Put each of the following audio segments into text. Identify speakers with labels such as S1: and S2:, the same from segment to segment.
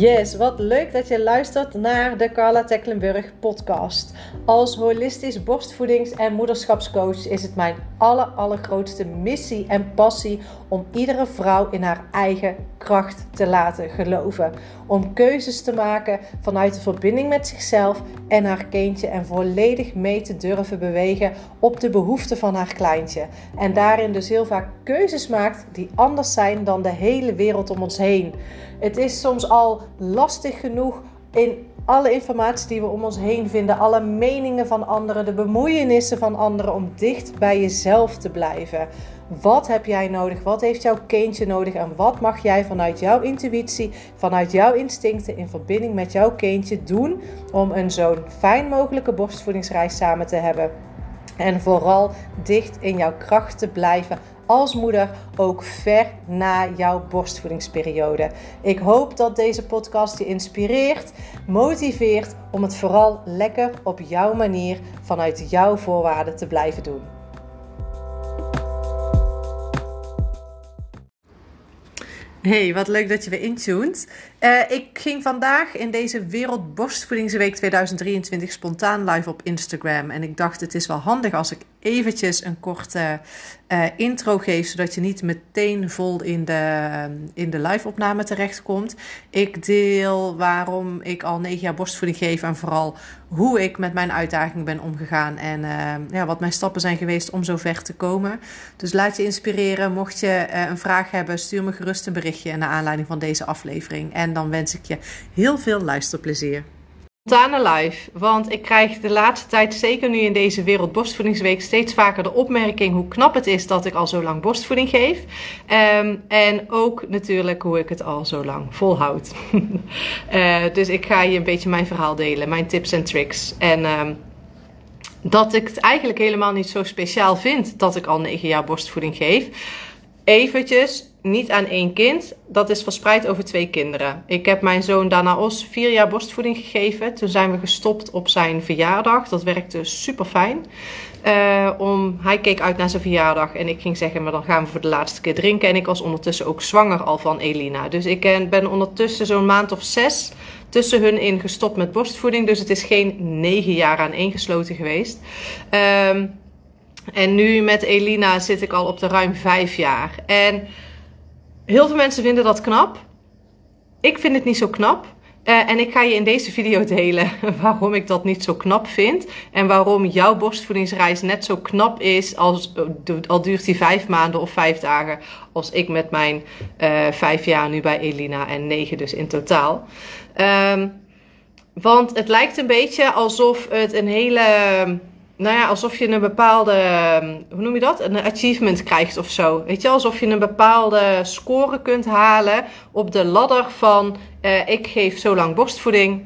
S1: Yes, wat leuk dat je luistert naar de Carla Tecklenburg podcast. Als holistisch borstvoedings- en moederschapscoach is het mijn aller, allergrootste missie en passie om iedere vrouw in haar eigen kracht te laten geloven. Om keuzes te maken vanuit de verbinding met zichzelf en haar kindje en volledig mee te durven bewegen op de behoeften van haar kleintje. En daarin dus heel vaak keuzes maakt die anders zijn dan de hele wereld om ons heen. Het is soms al lastig genoeg in alle informatie die we om ons heen vinden, alle meningen van anderen, de bemoeienissen van anderen, om dicht bij jezelf te blijven. Wat heb jij nodig? Wat heeft jouw kindje nodig? En wat mag jij vanuit jouw intuïtie, vanuit jouw instincten in verbinding met jouw kindje doen om een zo'n fijn mogelijke borstvoedingsreis samen te hebben? En vooral dicht in jouw kracht te blijven als moeder ook ver na jouw borstvoedingsperiode. Ik hoop dat deze podcast je inspireert, motiveert om het vooral lekker op jouw manier vanuit jouw voorwaarden te blijven doen. Hey, wat leuk dat je weer intuned. Uh, ik ging vandaag in deze Wereldborstvoedingsweek 2023 spontaan live op Instagram. En ik dacht, het is wel handig als ik eventjes een korte uh, intro geef, zodat je niet meteen vol in de, in de live-opname terechtkomt. Ik deel waarom ik al negen jaar borstvoeding geef en vooral hoe ik met mijn uitdaging ben omgegaan en uh, ja, wat mijn stappen zijn geweest om zo ver te komen. Dus laat je inspireren. Mocht je een vraag hebben, stuur me gerust een berichtje naar aanleiding van deze aflevering. Dan wens ik je heel veel luisterplezier. Spontane live, want ik krijg de laatste tijd, zeker nu in deze Wereld Borstvoedingsweek, steeds vaker de opmerking hoe knap het is dat ik al zo lang borstvoeding geef. Um, en ook natuurlijk hoe ik het al zo lang volhoud. uh, dus ik ga je een beetje mijn verhaal delen, mijn tips en tricks. En um, dat ik het eigenlijk helemaal niet zo speciaal vind dat ik al negen jaar borstvoeding geef. Eventjes niet aan één kind. Dat is verspreid over twee kinderen. Ik heb mijn zoon Danaos vier jaar borstvoeding gegeven. Toen zijn we gestopt op zijn verjaardag. Dat werkte super fijn. Uh, om, hij keek uit naar zijn verjaardag en ik ging zeggen, maar dan gaan we voor de laatste keer drinken. En ik was ondertussen ook zwanger al van Elina. Dus ik ben ondertussen zo'n maand of zes tussen hun in gestopt met borstvoeding. Dus het is geen negen jaar aan één gesloten geweest. Um, en nu met Elina zit ik al op de ruim vijf jaar. En Heel veel mensen vinden dat knap. Ik vind het niet zo knap. Uh, en ik ga je in deze video delen waarom ik dat niet zo knap vind. En waarom jouw borstvoedingsreis net zo knap is, als, al duurt die vijf maanden of vijf dagen, als ik met mijn uh, vijf jaar nu bij Elina en negen dus in totaal. Um, want het lijkt een beetje alsof het een hele nou ja, alsof je een bepaalde, ehm, hoe noem je dat? Een achievement krijgt of zo. Weet je, alsof je een bepaalde score kunt halen op de ladder van uh, ik geef zo lang borstvoeding.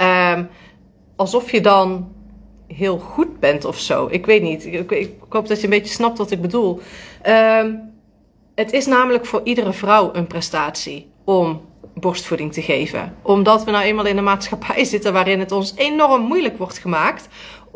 S1: Um, alsof je dan heel goed bent of zo. Ik weet niet. Ik, hoop dat je een beetje snapt wat ik bedoel. Um, het is namelijk voor iedere vrouw een prestatie om borstvoeding te geven. Omdat we nou eenmaal in een maatschappij zitten waarin het ons enorm moeilijk wordt gemaakt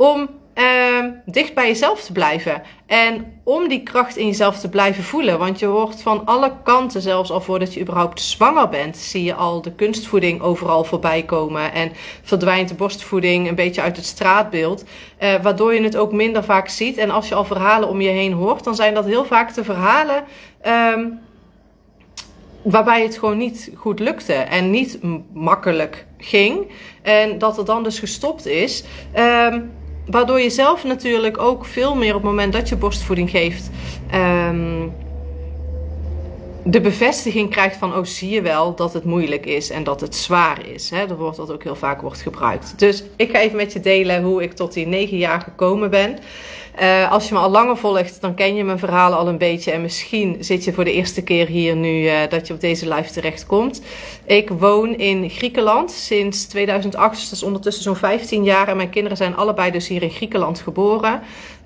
S1: om uh, dicht bij jezelf te blijven. En om die kracht in jezelf te blijven voelen. Want je hoort van alle kanten, zelfs al voordat je überhaupt zwanger bent, zie je al de kunstvoeding overal voorbij komen. En verdwijnt de borstvoeding een beetje uit het straatbeeld. Uh, waardoor je het ook minder vaak ziet. En als je al verhalen om je heen hoort, dan zijn dat heel vaak de verhalen. Um, waarbij het gewoon niet goed lukte en niet makkelijk ging. En dat er dan dus gestopt is. Um, waardoor je zelf natuurlijk ook veel meer op het moment dat je borstvoeding geeft. Um, de bevestiging krijgt van, oh zie je wel dat het moeilijk is en dat het zwaar is. Hè? Dat wordt dat ook heel vaak wordt gebruikt. Dus ik ga even met je delen hoe ik tot die negen jaar gekomen ben. Uh, als je me al langer volgt, dan ken je mijn verhalen al een beetje. En misschien zit je voor de eerste keer hier nu uh, dat je op deze live terechtkomt. Ik woon in Griekenland sinds 2008, dus ondertussen zo'n 15 jaar. En mijn kinderen zijn allebei dus hier in Griekenland geboren.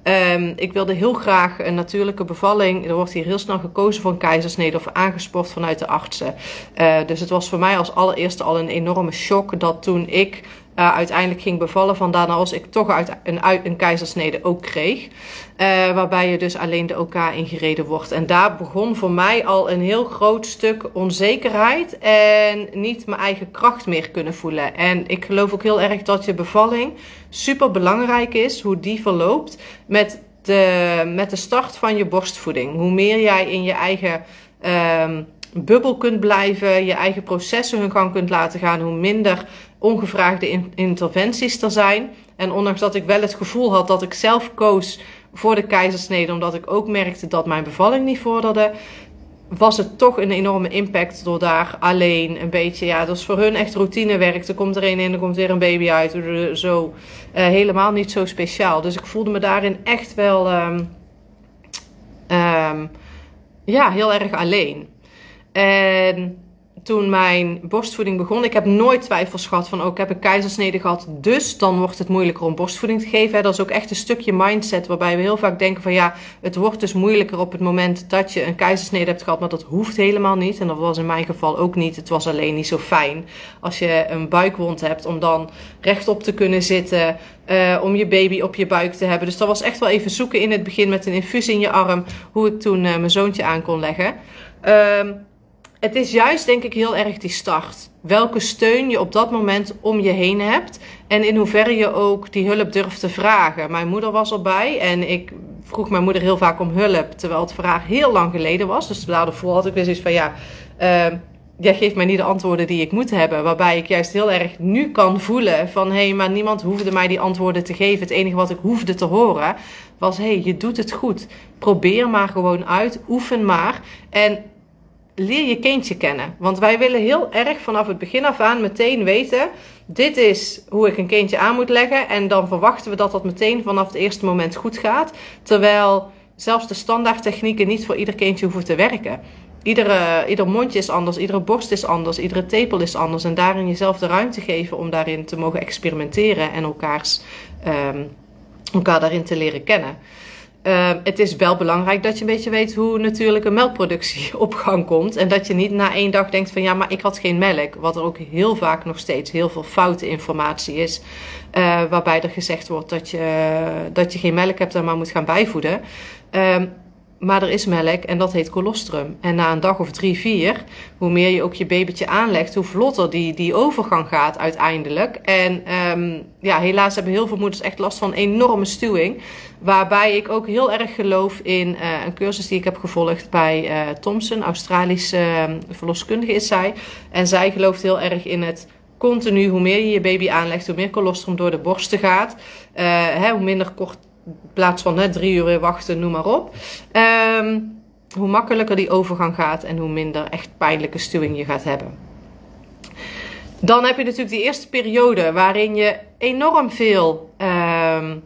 S1: Um, ik wilde heel graag een natuurlijke bevalling. Er wordt hier heel snel gekozen voor een keizersnede of aangesport vanuit de artsen. Uh, dus het was voor mij als allereerste al een enorme shock dat toen ik uh, uiteindelijk ging bevallen. Vandaar als ik toch uit een, een keizersnede ook kreeg. Uh, waarbij je dus alleen de OK ingereden wordt. En daar begon voor mij al een heel groot stuk onzekerheid. En niet mijn eigen kracht meer kunnen voelen. En ik geloof ook heel erg dat je bevalling super belangrijk is. Hoe die verloopt. Met de, met de start van je borstvoeding. Hoe meer jij in je eigen. Um, bubbel kunt blijven, je eigen processen hun gang kunt laten gaan, hoe minder ongevraagde interventies er zijn. En ondanks dat ik wel het gevoel had dat ik zelf koos voor de keizersnede, omdat ik ook merkte dat mijn bevalling niet vorderde, was het toch een enorme impact door daar alleen een beetje, ja, dat is voor hun echt routinewerk. Er komt er een in, er komt weer een baby uit, zo uh, helemaal niet zo speciaal. Dus ik voelde me daarin echt wel, um, um, ja, heel erg alleen. En toen mijn borstvoeding begon, ik heb nooit twijfels gehad van, oh, ik heb een keizersnede gehad, dus dan wordt het moeilijker om borstvoeding te geven. Dat is ook echt een stukje mindset waarbij we heel vaak denken van, ja, het wordt dus moeilijker op het moment dat je een keizersnede hebt gehad, maar dat hoeft helemaal niet. En dat was in mijn geval ook niet. Het was alleen niet zo fijn als je een buikwond hebt om dan rechtop te kunnen zitten, uh, om je baby op je buik te hebben. Dus dat was echt wel even zoeken in het begin met een infuus in je arm, hoe ik toen uh, mijn zoontje aan kon leggen. Um, het is juist denk ik heel erg die start. Welke steun je op dat moment om je heen hebt. En in hoeverre je ook die hulp durft te vragen. Mijn moeder was erbij en ik vroeg mijn moeder heel vaak om hulp. Terwijl het vraag heel lang geleden was. Dus daarvoor had ik weer zoiets van ja... Uh, jij geeft mij niet de antwoorden die ik moet hebben. Waarbij ik juist heel erg nu kan voelen van... hé, hey, maar niemand hoefde mij die antwoorden te geven. Het enige wat ik hoefde te horen was... hé, hey, je doet het goed. Probeer maar gewoon uit. Oefen maar. En leer je kindje kennen. Want wij willen heel erg vanaf het begin af aan meteen weten: dit is hoe ik een kindje aan moet leggen. En dan verwachten we dat dat meteen vanaf het eerste moment goed gaat. Terwijl zelfs de standaardtechnieken niet voor ieder kindje hoeven te werken. Iedere, ieder mondje is anders, iedere borst is anders, iedere tepel is anders. En daarin jezelf de ruimte geven om daarin te mogen experimenteren en elkaars, um, elkaar daarin te leren kennen. Uh, het is wel belangrijk dat je een beetje weet hoe natuurlijk een melkproductie op gang komt. En dat je niet na één dag denkt van ja, maar ik had geen melk. Wat er ook heel vaak nog steeds heel veel foute informatie is. Uh, waarbij er gezegd wordt dat je, dat je geen melk hebt en maar moet gaan bijvoeden. Uh, maar er is melk en dat heet colostrum. En na een dag of drie, vier, hoe meer je ook je babytje aanlegt, hoe vlotter die, die overgang gaat uiteindelijk. En um, ja, helaas hebben heel veel moeders echt last van enorme stuwing. Waarbij ik ook heel erg geloof in uh, een cursus die ik heb gevolgd bij uh, Thompson, Australische uh, verloskundige is zij. En zij gelooft heel erg in het continu, hoe meer je je baby aanlegt, hoe meer colostrum door de borsten gaat. Uh, hè, hoe minder kort in plaats van hè, drie uur weer wachten, noem maar op. Um, hoe makkelijker die overgang gaat en hoe minder echt pijnlijke stuwing je gaat hebben. Dan heb je natuurlijk die eerste periode waarin je enorm veel um,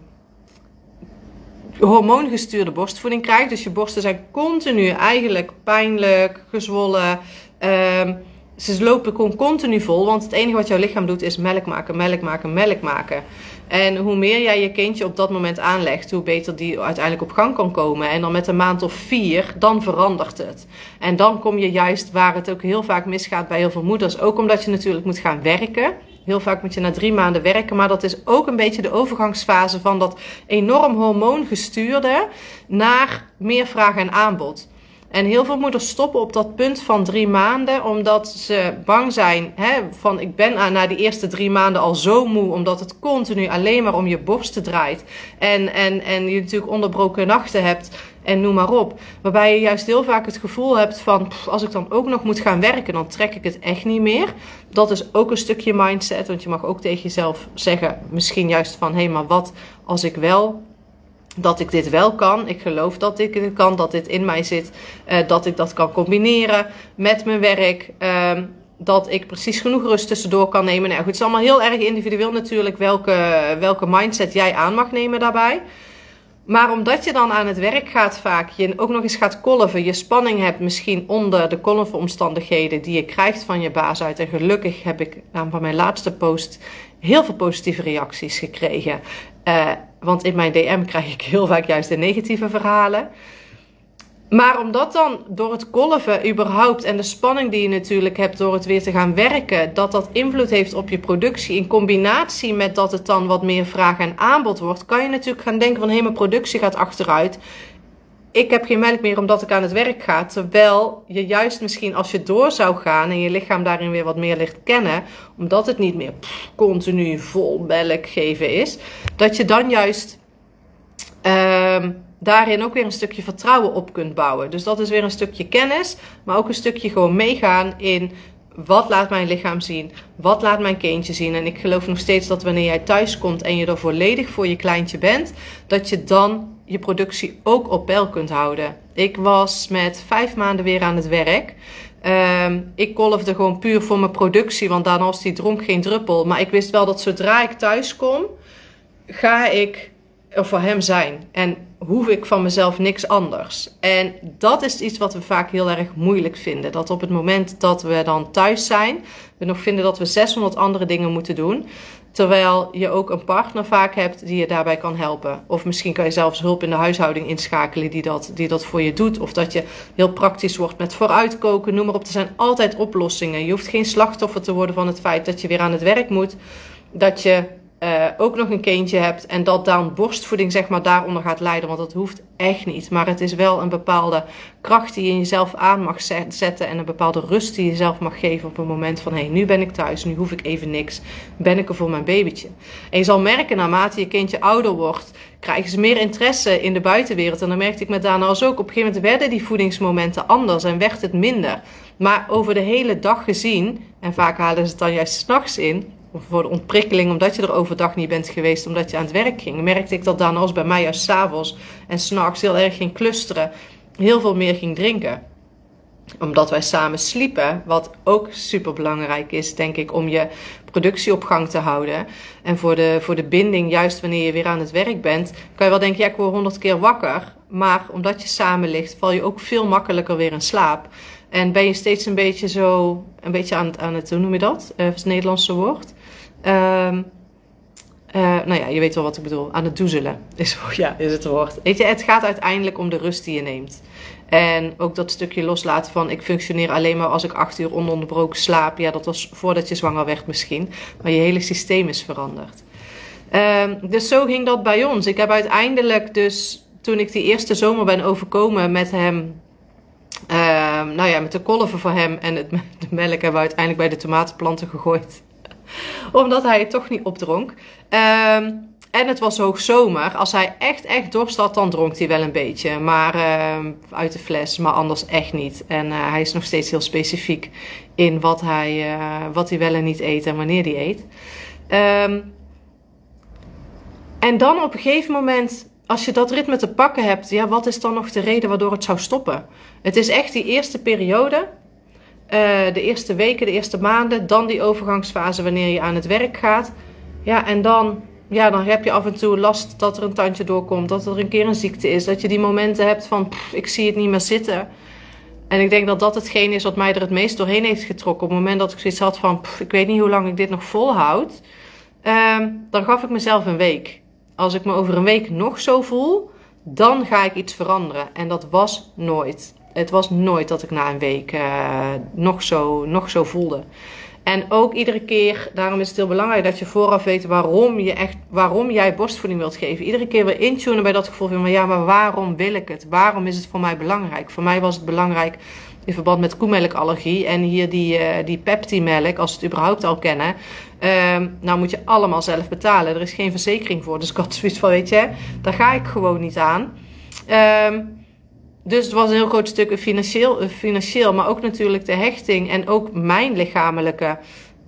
S1: hormoongestuurde borstvoeding krijgt. Dus je borsten zijn continu eigenlijk pijnlijk, gezwollen. Um, ze lopen continu vol, want het enige wat jouw lichaam doet is melk maken, melk maken, melk maken. En hoe meer jij je kindje op dat moment aanlegt, hoe beter die uiteindelijk op gang kan komen. En dan met een maand of vier, dan verandert het. En dan kom je juist waar het ook heel vaak misgaat bij heel veel moeders. Ook omdat je natuurlijk moet gaan werken. Heel vaak moet je na drie maanden werken, maar dat is ook een beetje de overgangsfase van dat enorm hormoongestuurde naar meer vraag en aanbod. En heel veel moeders stoppen op dat punt van drie maanden, omdat ze bang zijn hè, van ik ben na die eerste drie maanden al zo moe, omdat het continu alleen maar om je borsten draait. En, en, en je natuurlijk onderbroken nachten hebt en noem maar op. Waarbij je juist heel vaak het gevoel hebt van als ik dan ook nog moet gaan werken, dan trek ik het echt niet meer. Dat is ook een stukje mindset, want je mag ook tegen jezelf zeggen, misschien juist van hé, hey, maar wat als ik wel dat ik dit wel kan. Ik geloof dat ik het kan, dat dit in mij zit, uh, dat ik dat kan combineren met mijn werk. Uh, dat ik precies genoeg rust tussendoor kan nemen. Nou goed, het is allemaal heel erg individueel natuurlijk welke, welke mindset jij aan mag nemen daarbij. Maar omdat je dan aan het werk gaat vaak, je ook nog eens gaat kolven, je spanning hebt misschien onder de kolvenomstandigheden die je krijgt van je baas uit. En gelukkig heb ik nou, van mijn laatste post heel veel positieve reacties gekregen. Uh, want in mijn DM krijg ik heel vaak juist de negatieve verhalen. Maar omdat dan door het kolven überhaupt en de spanning die je natuurlijk hebt door het weer te gaan werken, dat dat invloed heeft op je productie in combinatie met dat het dan wat meer vraag en aanbod wordt, kan je natuurlijk gaan denken van hé, mijn productie gaat achteruit. Ik heb geen melk meer omdat ik aan het werk ga. Terwijl je juist misschien als je door zou gaan en je lichaam daarin weer wat meer ligt kennen, omdat het niet meer continu vol melk geven is, dat je dan juist. Uh, daarin ook weer een stukje vertrouwen op kunt bouwen. Dus dat is weer een stukje kennis, maar ook een stukje gewoon meegaan in wat laat mijn lichaam zien? Wat laat mijn kindje zien? En ik geloof nog steeds dat wanneer jij thuis komt en je er volledig voor je kleintje bent, dat je dan je productie ook op peil kunt houden. Ik was met vijf maanden weer aan het werk. Um, ik kolfde gewoon puur voor mijn productie, want was die dronk geen druppel. Maar ik wist wel dat zodra ik thuis kom, ga ik er voor hem zijn. En hoef ik van mezelf niks anders. En dat is iets wat we vaak heel erg moeilijk vinden. Dat op het moment dat we dan thuis zijn, we nog vinden dat we 600 andere dingen moeten doen. Terwijl je ook een partner vaak hebt die je daarbij kan helpen. Of misschien kan je zelfs hulp in de huishouding inschakelen die dat, die dat voor je doet. Of dat je heel praktisch wordt met vooruitkoken, noem maar op. Er zijn altijd oplossingen. Je hoeft geen slachtoffer te worden van het feit dat je weer aan het werk moet. Dat je uh, ook nog een kindje hebt en dat dan borstvoeding zeg maar daaronder gaat leiden. Want dat hoeft echt niet. Maar het is wel een bepaalde kracht die je in jezelf aan mag zetten en een bepaalde rust die je zelf mag geven op een moment van hé, hey, nu ben ik thuis, nu hoef ik even niks, ben ik er voor mijn babytje. En je zal merken naarmate je kindje ouder wordt, krijgen ze meer interesse in de buitenwereld. En dan merkte ik met Dana als ook. Op een gegeven moment werden die voedingsmomenten anders en werd het minder. Maar over de hele dag gezien, en vaak halen ze het dan juist s'nachts in, of voor de ontprikkeling, omdat je er overdag niet bent geweest, omdat je aan het werk ging, merkte ik dat dan als bij mij juist s'avonds en s'nachts heel erg ging clusteren, heel veel meer ging drinken omdat wij samen sliepen, wat ook super belangrijk is, denk ik, om je productie op gang te houden. En voor de, voor de binding, juist wanneer je weer aan het werk bent, kan je wel denken, ja, ik word honderd keer wakker. Maar omdat je samen ligt, val je ook veel makkelijker weer in slaap. En ben je steeds een beetje zo, een beetje aan het, aan het hoe noem je dat? Uh, het Nederlandse woord. Um, uh, nou ja, je weet wel wat ik bedoel. Aan het doezelen is, ja, is het woord. Weet je, het gaat uiteindelijk om de rust die je neemt. En ook dat stukje loslaten van ik functioneer alleen maar als ik acht uur ononderbroken slaap. Ja, dat was voordat je zwanger werd misschien. Maar je hele systeem is veranderd. Um, dus zo ging dat bij ons. Ik heb uiteindelijk dus, toen ik die eerste zomer ben overkomen met hem... Um, nou ja, met de kolven voor hem en het, de melk hebben we uiteindelijk bij de tomatenplanten gegooid omdat hij het toch niet opdronk. Um, en het was hoogzomer. Als hij echt, echt dorst had, dan dronk hij wel een beetje. Maar uh, uit de fles, maar anders echt niet. En uh, hij is nog steeds heel specifiek in wat hij, uh, wat hij wel en niet eet en wanneer hij eet. En dan op een gegeven moment, als je dat ritme te pakken hebt, ja, wat is dan nog de reden waardoor het zou stoppen? Het is echt die eerste periode uh, de eerste weken, de eerste maanden, dan die overgangsfase wanneer je aan het werk gaat. Ja, en dan, ja, dan heb je af en toe last dat er een tandje doorkomt, dat er een keer een ziekte is, dat je die momenten hebt van ik zie het niet meer zitten. En ik denk dat dat hetgeen is wat mij er het meest doorheen heeft getrokken. Op het moment dat ik zoiets had van ik weet niet hoe lang ik dit nog volhoud, uh, dan gaf ik mezelf een week. Als ik me over een week nog zo voel, dan ga ik iets veranderen. En dat was nooit. Het was nooit dat ik na een week uh, nog, zo, nog zo voelde. En ook iedere keer, daarom is het heel belangrijk dat je vooraf weet waarom, je echt, waarom jij borstvoeding wilt geven. Iedere keer weer intunen bij dat gevoel van, ja, maar waarom wil ik het? Waarom is het voor mij belangrijk? Voor mij was het belangrijk in verband met koemelkallergie en hier die, uh, die Pepti-melk, als we het überhaupt al kennen. Uh, nou moet je allemaal zelf betalen. Er is geen verzekering voor. Dus ik had zoiets van, weet je, daar ga ik gewoon niet aan. Uh, dus het was een heel groot stuk financieel, financieel maar ook natuurlijk de hechting en ook mijn lichamelijke,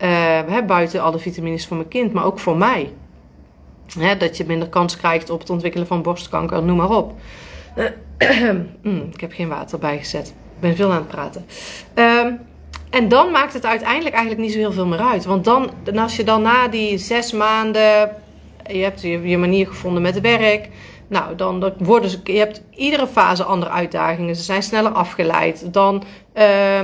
S1: uh, buiten alle vitamines voor mijn kind, maar ook voor mij. Hè, dat je minder kans krijgt op het ontwikkelen van borstkanker, noem maar op. mm, ik heb geen water bijgezet. Ben veel aan het praten. Um, en dan maakt het uiteindelijk eigenlijk niet zo heel veel meer uit. Want dan, als je dan na die zes maanden, je hebt je, manier gevonden met werk, nou, dan, worden ze, je hebt iedere fase andere uitdagingen. Ze zijn sneller afgeleid. Dan uh,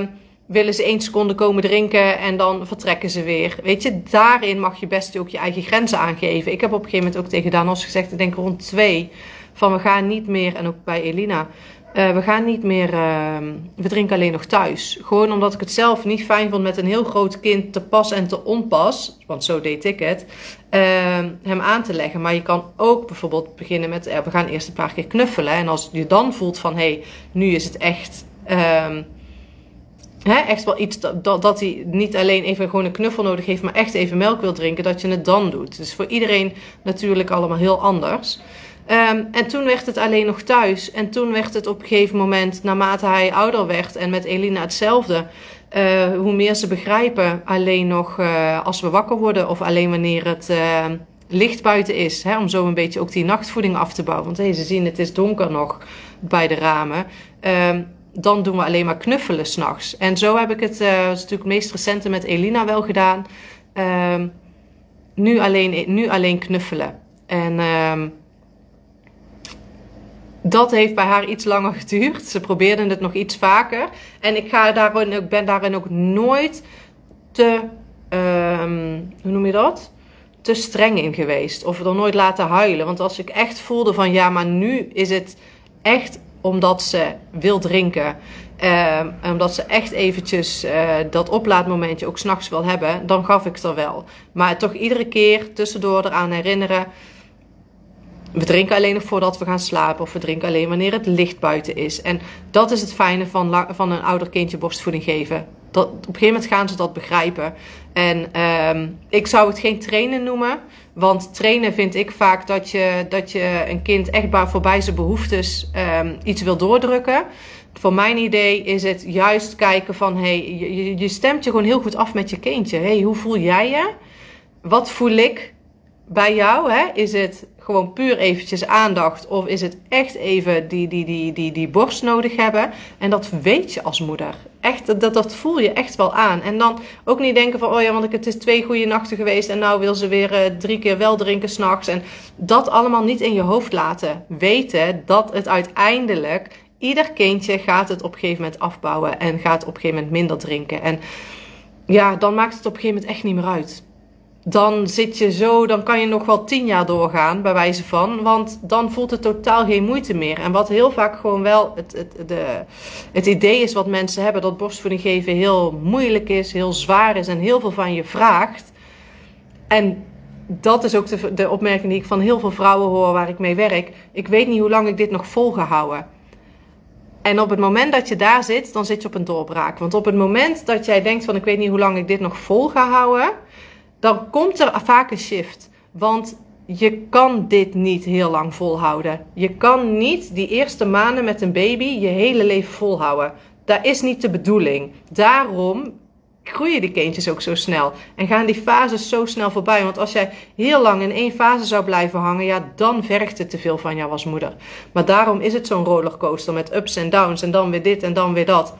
S1: willen ze één seconde komen drinken en dan vertrekken ze weer. Weet je, daarin mag je best ook je eigen grenzen aangeven. Ik heb op een gegeven moment ook tegen Danos gezegd, ik denk rond twee, van we gaan niet meer, en ook bij Elina, Uh, we gaan niet meer, uh, we drinken alleen nog thuis. Gewoon omdat ik het zelf niet fijn vond met een heel groot kind te pas en te onpas, want zo deed ik het, uh, hem aan te leggen. Maar je kan ook bijvoorbeeld beginnen met, we gaan eerst een paar keer knuffelen. En als je dan voelt van, hé, hey, nu is het echt ehm, hè, echt wel iets dat, dat, dat, hij niet alleen even gewoon een knuffel nodig heeft, maar echt even melk wil drinken, dat je het dan doet. Dus voor iedereen natuurlijk allemaal heel anders. Um, en toen werd het alleen nog thuis. En toen werd het op een gegeven moment, naarmate hij ouder werd en met Elina hetzelfde, uh, hoe meer ze begrijpen, alleen nog uh, als we wakker worden of alleen wanneer het uh, licht buiten is. Hè, om zo een beetje ook die nachtvoeding af te bouwen. Want hey, ze zien het is donker nog bij de ramen. Um, dan doen we alleen maar knuffelen s'nachts. En zo heb ik het, dat is natuurlijk meest recente met Elina wel gedaan. Um, nu, alleen, nu alleen knuffelen. En dat heeft bij haar iets langer geduurd. Ze probeerde het nog iets vaker. En ik, ga daarin, ben daarin ook nooit te, um, hoe noem je dat? Te streng in geweest. Of er nooit laten huilen. Want als ik echt voelde van ja, maar nu is het echt omdat ze wil drinken. Uh, omdat ze echt eventjes uh, dat oplaadmomentje ook s'nachts wil hebben. Dan gaf ik het er wel. Maar toch iedere keer tussendoor eraan herinneren. We drinken alleen nog voordat we gaan slapen. Of we drinken alleen wanneer het licht buiten is. En dat is het fijne van, van een ouder kindje borstvoeding geven. Dat, op een gegeven moment gaan ze dat begrijpen. En uh, ik zou het geen trainen noemen. Want trainen vind ik vaak dat je, dat je een kind echt voorbij zijn behoeftes um, iets wil doordrukken. Voor mijn idee is het juist kijken van... Hey, je, je stemt je gewoon heel goed af met je kindje. Hey, hoe voel jij je? Wat voel ik bij jou? Hè? Is het gewoon puur eventjes aandacht? Of is het echt even die, die, die, die, die borst nodig hebben? En dat weet je als moeder. Echt, dat, dat voel je echt wel aan. En dan ook niet denken van, oh ja, want het is twee goede nachten geweest en nou wil ze weer uh, drie keer wel drinken s'nachts. En dat allemaal niet in je hoofd laten. Weten dat het uiteindelijk, ieder kindje gaat het op een gegeven moment afbouwen en gaat op een gegeven moment minder drinken. En ja, dan maakt het op een gegeven moment echt niet meer uit dan zit je zo, dan kan je nog wel tien jaar doorgaan, bij wijze van. Want dan voelt het totaal geen moeite meer. En wat heel vaak gewoon wel het, het, de, het idee is wat mensen hebben, dat borstvoeding geven heel moeilijk is, heel zwaar is en heel veel van je vraagt. En dat is ook de, de opmerking die ik van heel veel vrouwen hoor waar ik mee werk. Ik weet niet hoe lang ik dit nog vol ga houden. En op het moment dat je daar zit, dan zit je op een doorbraak. Want op het moment dat jij denkt van ik weet niet hoe lang ik dit nog vol ga houden dan komt er vaak een shift. Want je kan dit niet heel lang volhouden. Je kan niet die eerste maanden met een baby je hele leven volhouden. Dat is niet de bedoeling. Daarom groeien die kindjes ook zo snel. En gaan die fases zo snel voorbij. Want als jij heel lang in één fase zou blijven hangen, ja, dan vergt het te veel van jou als moeder. Maar daarom is het zo'n rollercoaster met ups en downs en dan weer dit en dan weer dat.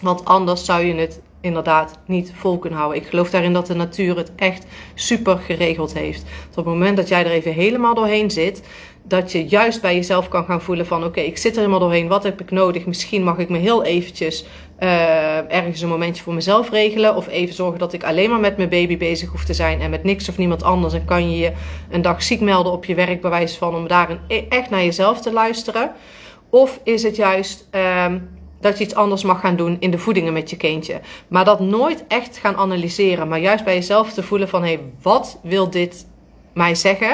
S1: Want anders zou je het inderdaad niet vol kunnen houden. Ik geloof daarin dat de natuur het echt super geregeld heeft. op het moment dat jij er even helemaal doorheen zit, dat je juist bij jezelf kan gaan voelen van oké, ik zit er helemaal doorheen, wat heb ik nodig? Misschien mag ik me heel eventjes uh, ergens een momentje voor mezelf regelen. Of even zorgen dat ik alleen maar met mijn baby bezig hoef te zijn en met niks of niemand anders. En kan je je een dag ziek melden op je werk, van om daar e-, echt naar jezelf te luisteren. Of is het juist um, dat je iets anders mag gaan doen in de voedingen met je kindje. Maar dat nooit echt gaan analyseren. Maar juist bij jezelf te voelen van... hé, hey, wat wil dit mij zeggen?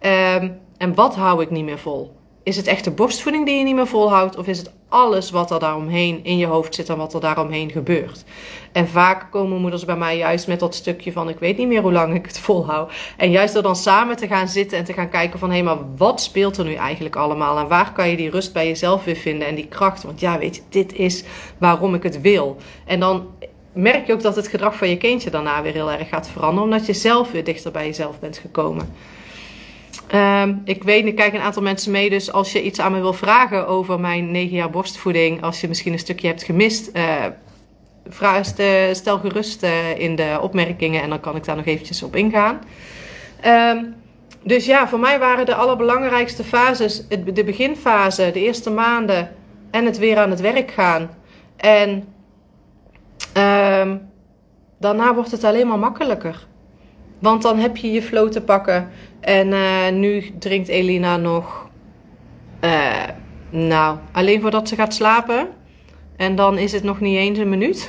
S1: Um, en wat hou ik niet meer vol? Is het echt de borstvoeding die je niet meer volhoudt? Of is het alles wat er daaromheen in je hoofd zit en wat er daaromheen gebeurt? En vaak komen moeders bij mij juist met dat stukje van ik weet niet meer hoe lang ik het volhoud. En juist door dan samen te gaan zitten en te gaan kijken van hé, maar wat speelt er nu eigenlijk allemaal? En waar kan je die rust bij jezelf weer vinden en die kracht? Want ja, weet je, dit is waarom ik het wil. En dan merk je ook dat het gedrag van je kindje daarna weer heel erg gaat veranderen, omdat je zelf weer dichter bij jezelf bent gekomen. Um, ik weet, ik kijk een aantal mensen mee, dus als je iets aan me wil vragen over mijn 9 jaar borstvoeding, als je misschien een stukje hebt gemist, uh, vraag, stel gerust uh, in de opmerkingen en dan kan ik daar nog eventjes op ingaan. Um, dus ja, voor mij waren de allerbelangrijkste fases de beginfase, de eerste maanden en het weer aan het werk gaan. En um, daarna wordt het alleen maar makkelijker. Want dan heb je je flow te pakken. En uh, nu drinkt Elina nog uh, Nou, alleen voordat ze gaat slapen. En dan is het nog niet eens een minuut.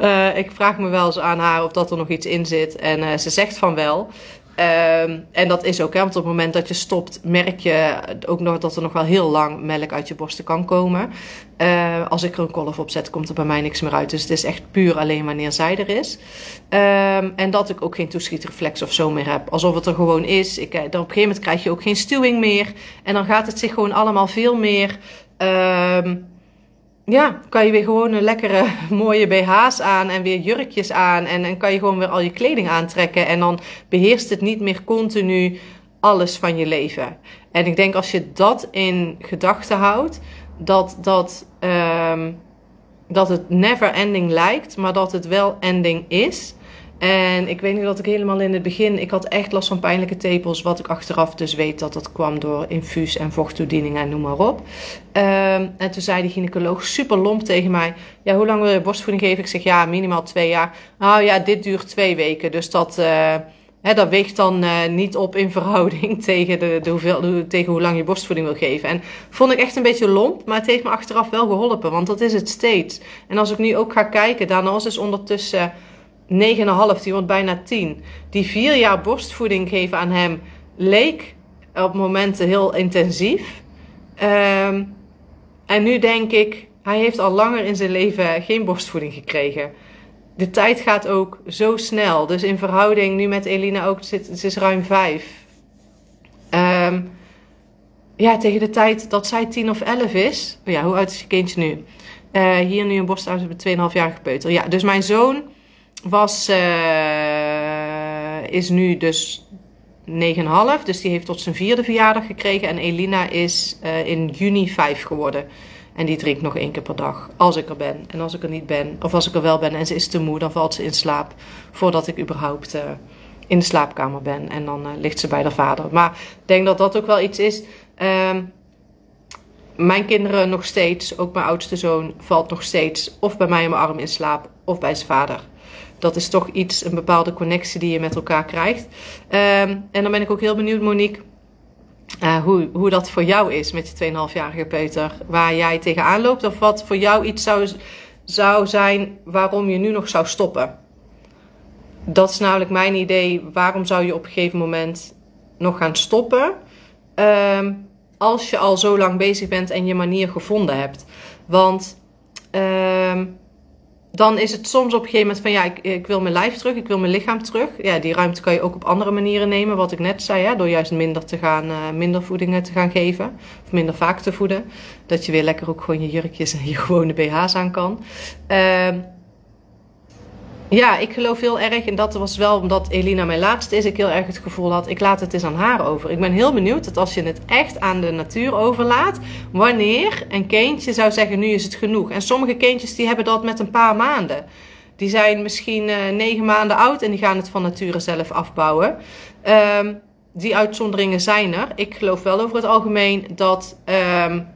S1: Uh, ik vraag me wel eens aan haar of dat er nog iets in zit. En ze zegt van wel. Um, en dat is ook, hè, want op het moment dat je stopt, merk je ook nog dat er nog wel heel lang melk uit je borsten kan komen. Uh, als ik er een kolf op zet, komt er bij mij niks meer uit. Dus het is echt puur alleen wanneer zij er is. Um, en dat ik ook geen toeschietreflex of zo meer heb. Alsof het er gewoon is. Ik, dan op een gegeven moment krijg je ook geen stuwing meer. En dan gaat het zich gewoon allemaal veel meer. Um, ja, kan je weer gewoon een lekkere mooie BH's aan en weer jurkjes aan. En dan kan je gewoon weer al je kleding aantrekken. En dan beheerst het niet meer continu alles van je leven. En ik denk als je dat in gedachten houdt, dat, dat, um, dat het never ending lijkt, maar dat het wel ending is. En ik weet niet dat ik helemaal in het begin, ik had echt last van pijnlijke tepels, wat ik achteraf dus weet dat dat kwam door infuus en vochttoediening en noem maar op. Um, en toen zei die gynaecoloog super lomp tegen mij, ja, hoe lang wil je borstvoeding geven? Ik zeg, ja, minimaal twee jaar. Nou ja, dit duurt twee weken, dus dat... Uh, He, dat weegt dan uh, niet op in verhouding tegen, de, de hoeveel, tegen hoe lang je borstvoeding wil geven. En vond ik echt een beetje lomp, maar het heeft me achteraf wel geholpen, want dat is het steeds. En als ik nu ook ga kijken, daarna is ondertussen 9,5, die wordt bijna 10. Die vier jaar borstvoeding geven aan hem leek op momenten heel intensief. Um, en nu denk ik, hij heeft al langer in zijn leven geen borstvoeding gekregen. De tijd gaat ook zo snel. Dus in verhouding nu met Elina ook, ze is ruim 5. Um, ehm, ja, tegen de tijd dat zij 10 of 11 is. Ja, hoe oud is je kindje nu? Uh, hier nu een borstouder met 2,5 jaar gepeuter. Ja, dus mijn zoon was, uh, is nu dus 9,5. Dus die heeft tot zijn vierde verjaardag gekregen. En Elina is uh, in juni 5 geworden. En die drinkt nog één keer per dag. Als ik er ben. En als ik er niet ben, of als ik er wel ben en ze is te moe, dan valt ze in slaap. Voordat ik überhaupt uh, in de slaapkamer ben. En dan ligt ze bij haar vader. Maar ik denk dat dat ook wel iets is. Uh, mijn kinderen nog steeds, ook mijn oudste zoon, valt nog steeds of bij mij in mijn arm in slaap of bij zijn vader dat is toch iets, een bepaalde connectie die je met elkaar krijgt. Um, en dan ben ik ook heel benieuwd, Monique. Uh, hoe, hoe dat voor jou is met je 2,5-jarige peuter. Waar jij tegenaan loopt. Of wat voor jou iets zou, zou zijn waarom je nu nog zou stoppen. Dat is namelijk mijn idee. Waarom zou je op een gegeven moment nog gaan stoppen? Um, als je al zo lang bezig bent en je manier gevonden hebt. Want um, dan is het soms op een gegeven moment van ja, ik, ik, wil mijn lijf terug, ik wil mijn lichaam terug. Ja, die ruimte kan je ook op andere manieren nemen, wat ik net zei, hè, door juist minder te gaan, uh, minder voedingen te gaan geven, of minder vaak te voeden. Dat je weer lekker ook gewoon je jurkjes en je gewone BH's aan kan. Uh, ja, ik geloof heel erg, en dat was wel omdat Elina mijn laatste is, ik heel erg het gevoel had, ik laat het eens aan haar over. Ik ben heel benieuwd dat als je het echt aan de natuur overlaat, wanneer een kindje zou zeggen, nu is het genoeg. En sommige kindjes die hebben dat met een paar maanden. Die zijn misschien uh, negen maanden oud en die gaan het van nature zelf afbouwen. Um, die uitzonderingen zijn er. Ik geloof wel over het algemeen dat... Um,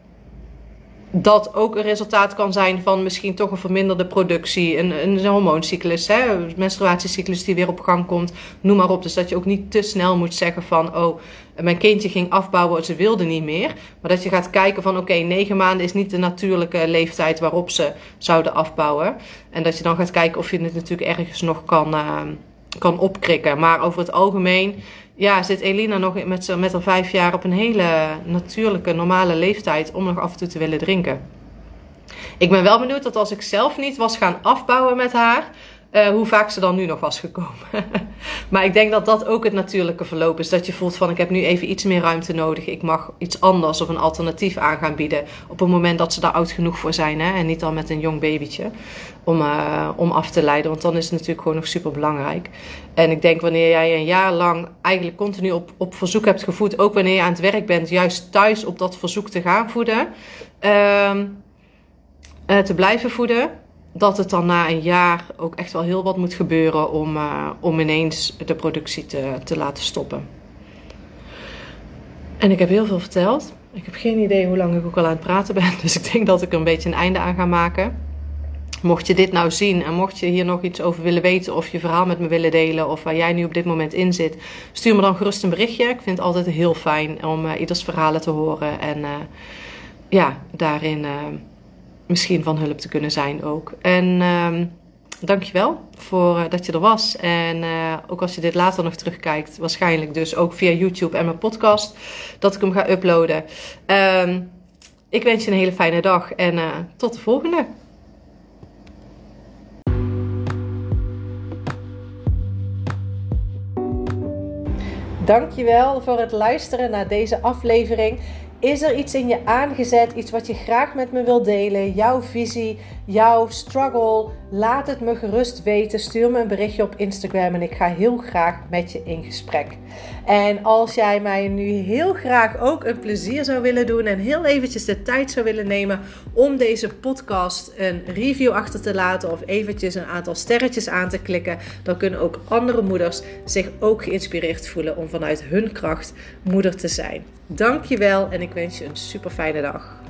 S1: dat ook een resultaat kan zijn van misschien toch een verminderde productie, een, een hormooncyclus, hè, een menstruatiecyclus die weer op gang komt, noem maar op. Dus dat je ook niet te snel moet zeggen van, oh, mijn kindje ging afbouwen, ze wilde niet meer. Maar dat je gaat kijken van, oké, negen maanden is niet de natuurlijke leeftijd waarop ze zouden afbouwen. En dat je dan gaat kijken of je het natuurlijk ergens nog kan, uh, kan opkrikken. Maar over het algemeen ja, zit Elina nog met, met haar vijf jaar op een hele natuurlijke, normale leeftijd om nog af en toe te willen drinken. Ik ben wel benieuwd dat als ik zelf niet was gaan afbouwen met haar, uh, hoe vaak ze dan nu nog was gekomen. maar ik denk dat dat ook het natuurlijke verloop is. Dat je voelt van ik heb nu even iets meer ruimte nodig. Ik mag iets anders of een alternatief aan gaan bieden. Op het moment dat ze daar oud genoeg voor zijn. Hè? En niet al met een jong babytje. Om, uh, om af te leiden. Want dan is het natuurlijk gewoon nog super belangrijk. En ik denk wanneer jij een jaar lang eigenlijk continu op, op verzoek hebt gevoed. Ook wanneer je aan het werk bent. Juist thuis op dat verzoek te gaan voeden. Uh, te blijven voeden dat het dan na een jaar ook echt wel heel wat moet gebeuren om, uh, om ineens de productie te, te laten stoppen. En ik heb heel veel verteld. Ik heb geen idee hoe lang ik ook al aan het praten ben. Dus ik denk dat ik er een beetje een einde aan ga maken. Mocht je dit nou zien en mocht je hier nog iets over willen weten of je verhaal met me willen delen of waar jij nu op dit moment in zit, stuur me dan gerust een berichtje. Ik vind het altijd heel fijn om uh, ieders verhalen te horen en uh, ja, daarin misschien van hulp te kunnen zijn ook. En uh, dankjewel voor uh, dat je er was. En uh, ook als je dit later nog terugkijkt, waarschijnlijk dus ook via YouTube en mijn podcast, dat ik hem ga uploaden. Uh, ik wens je een hele fijne dag en uh, tot de volgende. Dankjewel voor het luisteren naar deze aflevering. Is er iets in je aangezet, iets wat je graag met me wilt delen? Jouw visie, jouw struggle? Laat het me gerust weten. Stuur me een berichtje op Instagram en ik ga heel graag met je in gesprek. En als jij mij nu heel graag ook een plezier zou willen doen en heel eventjes de tijd zou willen nemen om deze podcast een review achter te laten of eventjes een aantal sterretjes aan te klikken, dan kunnen ook andere moeders zich ook geïnspireerd voelen om vanuit hun kracht moeder te zijn. Dankjewel en ik wens je een super fijne dag.